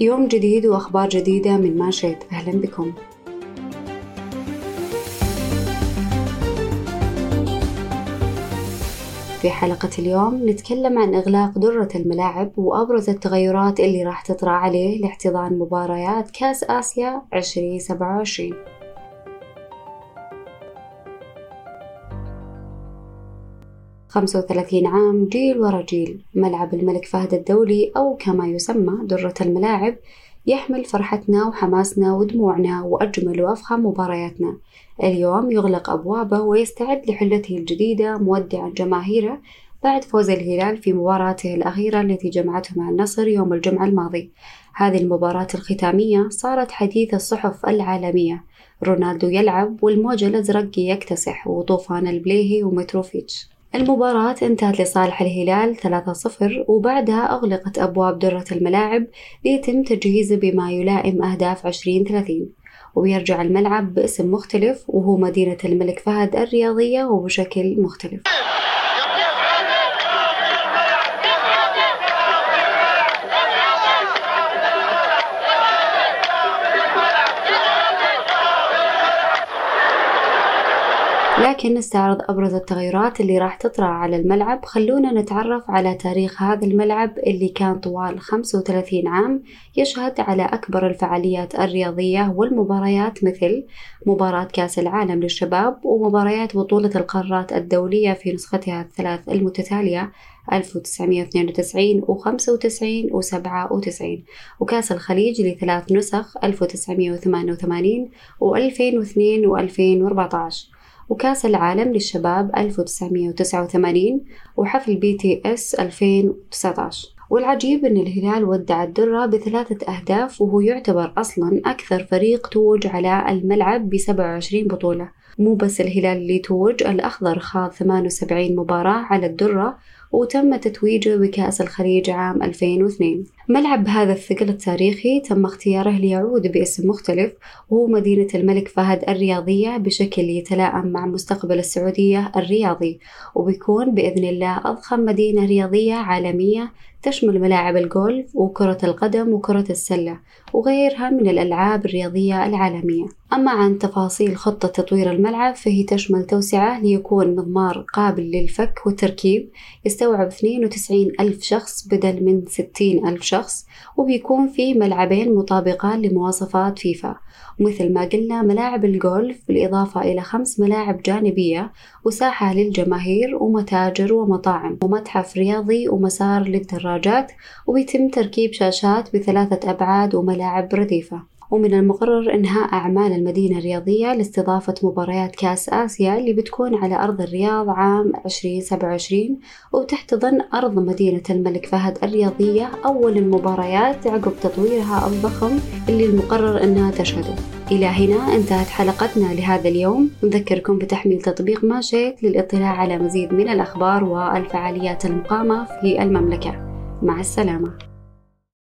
يوم جديد وأخبار جديدة من ماشيت أهلا بكم. في حلقة اليوم نتكلم عن إغلاق درة الملاعب وأبرز التغيرات اللي راح تطرأ عليه لاحتضان مباريات كأس آسيا 2027 35 عام جيل ورا جيل. ملعب الملك فهد الدولي أو كما يسمى درة الملاعب يحمل فرحتنا وحماسنا ودموعنا وأجمل وأفخم مبارياتنا. اليوم يغلق أبوابه ويستعد لحلته الجديدة مودعا جماهيره بعد فوز الهلال في مباراته الأخيرة التي جمعته مع النصر يوم الجمعة الماضي. هذه المباراة الختامية صارت حديث الصحف العالمية. رونالدو يلعب والموج الأزرق يكتسح وطوفان البليهي ومتروفيتش. المباراة انتهت لصالح الهلال 3-0 وبعدها أغلقت أبواب درة الملاعب ليتم تجهيزه بما يلائم أهداف 2030 ويرجع الملعب باسم مختلف وهو مدينة الملك فهد الرياضية وبشكل مختلف. لكن نستعرض أبرز التغيرات اللي راح تطرأ على الملعب. خلونا نتعرف على تاريخ هذا الملعب اللي كان طوال 35 عام يشهد على أكبر الفعاليات الرياضية والمباريات مثل مباراة كأس العالم للشباب ومباريات بطولة القارات الدولية في نسختها الثلاث المتتالية 1992 و 95 و 97 وكأس الخليج لثلاث نسخ 1988 و 2002 و 2014 وكأس العالم للشباب 1989 وحفل BTS 2019 والعجيب أن الهلال ودع الدرة بثلاثة أهداف وهو يعتبر أصلا أكثر فريق توج على الملعب ب 27 بطولة. مو بس الهلال اللي توج الأخضر خاض 78 مباراة على الدرة وتم تتويجه بكأس الخليج عام 2002 ملعب بهذا الثقل التاريخي تم اختياره ليعود باسم مختلف وهو مدينة الملك فهد الرياضية بشكل يتلائم مع مستقبل السعودية الرياضي وبيكون بإذن الله أضخم مدينة رياضية عالمية تشمل ملاعب الجولف وكرة القدم وكرة السلة. وغيرها من الألعاب الرياضية العالمية. أما عن تفاصيل خطة تطوير الملعب فهي تشمل توسعة ليكون مضمار قابل للفك والتركيب يستوعب 92 ألف شخص بدل من 60 ألف شخص وبيكون فيه ملعبين مطابقان لمواصفات فيفا. ومثل ما قلنا ملاعب الجولف بالإضافة إلى خمس ملاعب جانبية وساحة للجماهير ومتاجر ومطاعم ومتحف رياضي ومسار للدراجات وبيتم تركيب شاشات بثلاثة أبعاد وملاعب رديفة. ومن المقرر إنهاء أعمال المدينة الرياضية لاستضافة مباريات كأس آسيا اللي بتكون على أرض الرياض عام 2027 وتحتضن أرض مدينة الملك فهد الرياضية أول المباريات عقب تطويرها الضخم اللي المقرر إنها تشهده. إلى هنا انتهت حلقتنا لهذا اليوم. نذكركم بتحميل تطبيق ماشيت للاطلاع على مزيد من الأخبار والفعاليات المقامة في المملكة. مع السلامة.